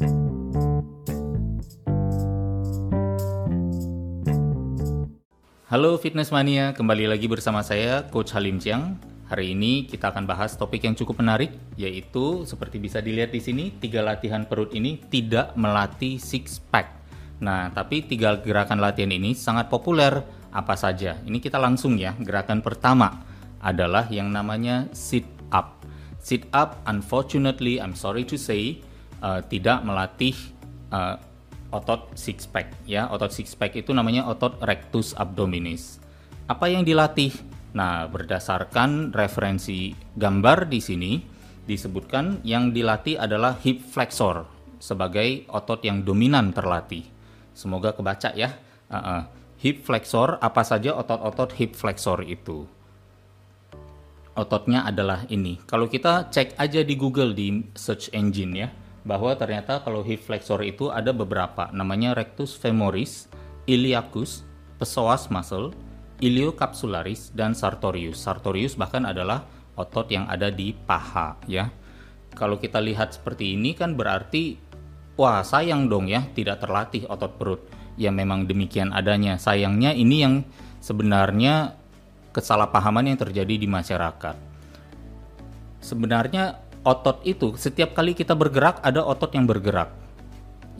Halo Fitness Mania, kembali lagi bersama saya Coach Halim Chiang. Hari ini kita akan bahas topik yang cukup menarik, yaitu seperti bisa dilihat di sini, tiga latihan perut ini tidak melatih six pack. Nah, tapi tiga gerakan latihan ini sangat populer. Apa saja? Ini kita langsung ya. Gerakan pertama adalah yang namanya sit up. Sit up, unfortunately, I'm sorry to say, uh, tidak melatih uh, otot six pack ya. Otot six pack itu namanya otot rectus abdominis. Apa yang dilatih? Nah, berdasarkan referensi gambar di sini disebutkan yang dilatih adalah hip flexor sebagai otot yang dominan terlatih. Semoga kebaca ya. Uh -uh. Hip flexor apa saja otot-otot hip flexor itu? Ototnya adalah ini. Kalau kita cek aja di Google di search engine ya bahwa ternyata kalau hip flexor itu ada beberapa namanya rectus femoris, iliacus, psoas muscle, iliocapsularis dan sartorius. Sartorius bahkan adalah otot yang ada di paha ya. Kalau kita lihat seperti ini kan berarti wah sayang dong ya tidak terlatih otot perut. Ya memang demikian adanya. Sayangnya ini yang sebenarnya kesalahpahaman yang terjadi di masyarakat. Sebenarnya otot itu setiap kali kita bergerak ada otot yang bergerak.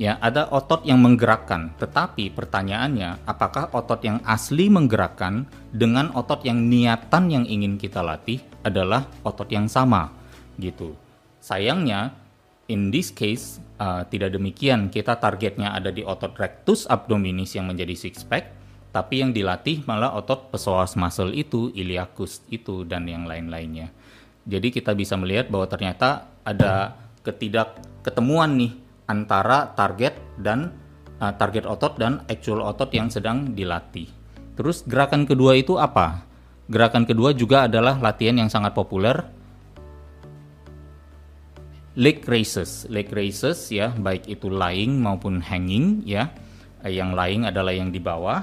Ya, ada otot yang menggerakkan. Tetapi pertanyaannya, apakah otot yang asli menggerakkan dengan otot yang niatan yang ingin kita latih adalah otot yang sama gitu. Sayangnya in this case uh, tidak demikian. Kita targetnya ada di otot rectus abdominis yang menjadi six pack, tapi yang dilatih malah otot psoas muscle itu, iliacus itu dan yang lain-lainnya. Jadi kita bisa melihat bahwa ternyata ada ketidakketemuan nih antara target dan uh, target otot dan actual otot yang sedang dilatih. Terus gerakan kedua itu apa? Gerakan kedua juga adalah latihan yang sangat populer leg raises. Leg raises ya, baik itu lying maupun hanging ya. Yang lying adalah yang di bawah,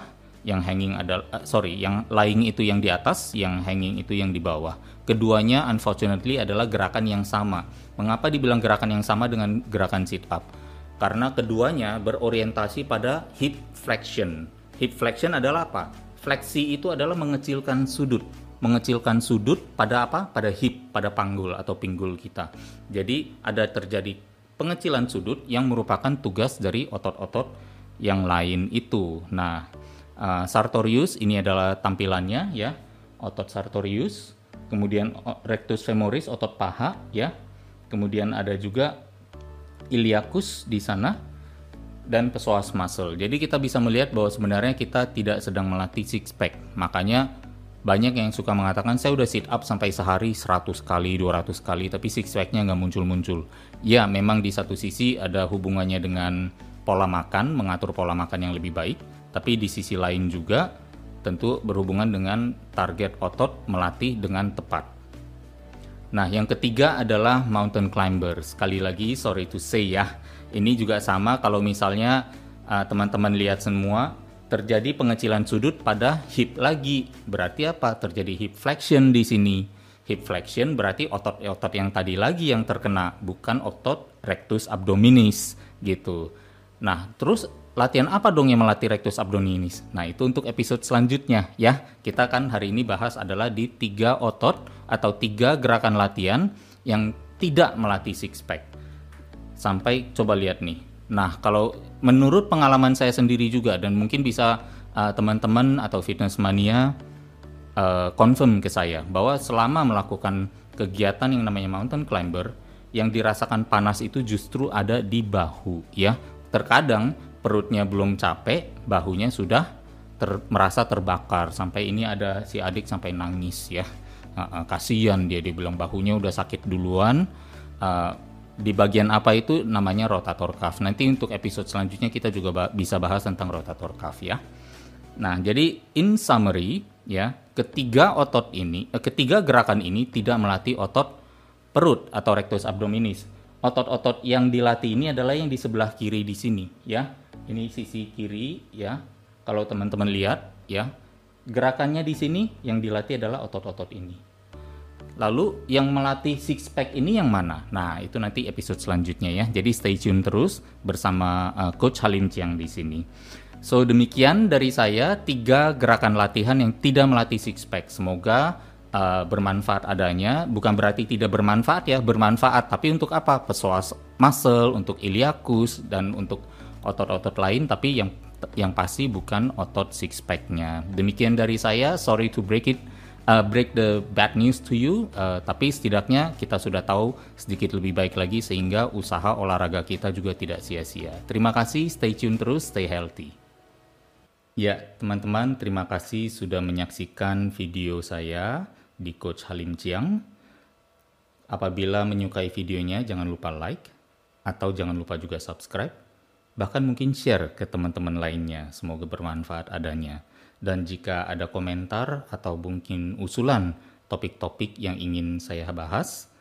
yang hanging adalah uh, sorry, yang lying itu yang di atas, yang hanging itu yang di bawah. Keduanya unfortunately adalah gerakan yang sama. Mengapa dibilang gerakan yang sama dengan gerakan sit up? Karena keduanya berorientasi pada hip flexion. Hip flexion adalah apa? Fleksi itu adalah mengecilkan sudut. Mengecilkan sudut pada apa? Pada hip, pada panggul atau pinggul kita. Jadi ada terjadi pengecilan sudut yang merupakan tugas dari otot-otot yang lain itu. Nah, uh, sartorius ini adalah tampilannya ya. Otot sartorius kemudian rectus femoris otot paha ya. Kemudian ada juga iliacus di sana dan psoas muscle. Jadi kita bisa melihat bahwa sebenarnya kita tidak sedang melatih six pack. Makanya banyak yang suka mengatakan saya udah sit up sampai sehari 100 kali, 200 kali tapi six packnya nggak muncul-muncul. Ya memang di satu sisi ada hubungannya dengan pola makan, mengatur pola makan yang lebih baik. Tapi di sisi lain juga tentu berhubungan dengan target otot melatih dengan tepat. Nah, yang ketiga adalah mountain climber. Sekali lagi, sorry to say ya, ini juga sama kalau misalnya uh, teman-teman uh, lihat semua terjadi pengecilan sudut pada hip lagi. Berarti apa? Terjadi hip flexion di sini. Hip flexion berarti otot-otot yang tadi lagi yang terkena, bukan otot rectus abdominis gitu. Nah, terus latihan apa dong yang melatih rectus abdominis? Nah, itu untuk episode selanjutnya ya. Kita kan hari ini bahas adalah di tiga otot atau tiga gerakan latihan yang tidak melatih six pack. Sampai coba lihat nih. Nah, kalau menurut pengalaman saya sendiri juga dan mungkin bisa uh, teman-teman atau fitness mania uh, confirm ke saya bahwa selama melakukan kegiatan yang namanya mountain climber yang dirasakan panas itu justru ada di bahu ya. Terkadang perutnya belum capek, bahunya sudah ter, merasa terbakar. Sampai ini ada si adik sampai nangis ya. Uh, uh, kasihan dia dibilang bahunya udah sakit duluan. Uh, di bagian apa itu namanya rotator cuff. Nanti untuk episode selanjutnya kita juga ba bisa bahas tentang rotator cuff ya. Nah, jadi in summary ya, ketiga otot ini, eh, ketiga gerakan ini tidak melatih otot perut atau rectus abdominis. Otot-otot yang dilatih ini adalah yang di sebelah kiri di sini ya ini sisi kiri ya. Kalau teman-teman lihat ya, gerakannya di sini yang dilatih adalah otot-otot ini. Lalu yang melatih six pack ini yang mana? Nah, itu nanti episode selanjutnya ya. Jadi stay tune terus bersama uh, Coach Halim Chiang di sini. So demikian dari saya tiga gerakan latihan yang tidak melatih six pack. Semoga uh, bermanfaat adanya. Bukan berarti tidak bermanfaat ya, bermanfaat. Tapi untuk apa? Pesoas muscle, untuk iliakus dan untuk otot-otot lain. Tapi yang yang pasti bukan otot six packnya. Demikian dari saya. Sorry to break it uh, break the bad news to you, uh, tapi setidaknya kita sudah tahu sedikit lebih baik lagi sehingga usaha olahraga kita juga tidak sia-sia. Terima kasih, stay tune terus, stay healthy. Ya, teman-teman, terima kasih sudah menyaksikan video saya di Coach Halim Chiang. Apabila menyukai videonya, jangan lupa like atau jangan lupa juga subscribe. Bahkan mungkin share ke teman-teman lainnya. Semoga bermanfaat adanya. Dan jika ada komentar atau mungkin usulan topik-topik yang ingin saya bahas,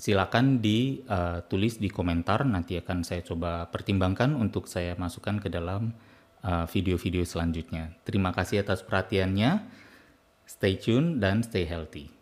silakan ditulis uh, di komentar. Nanti akan saya coba pertimbangkan untuk saya masukkan ke dalam uh, video-video selanjutnya. Terima kasih atas perhatiannya. Stay tune dan stay healthy.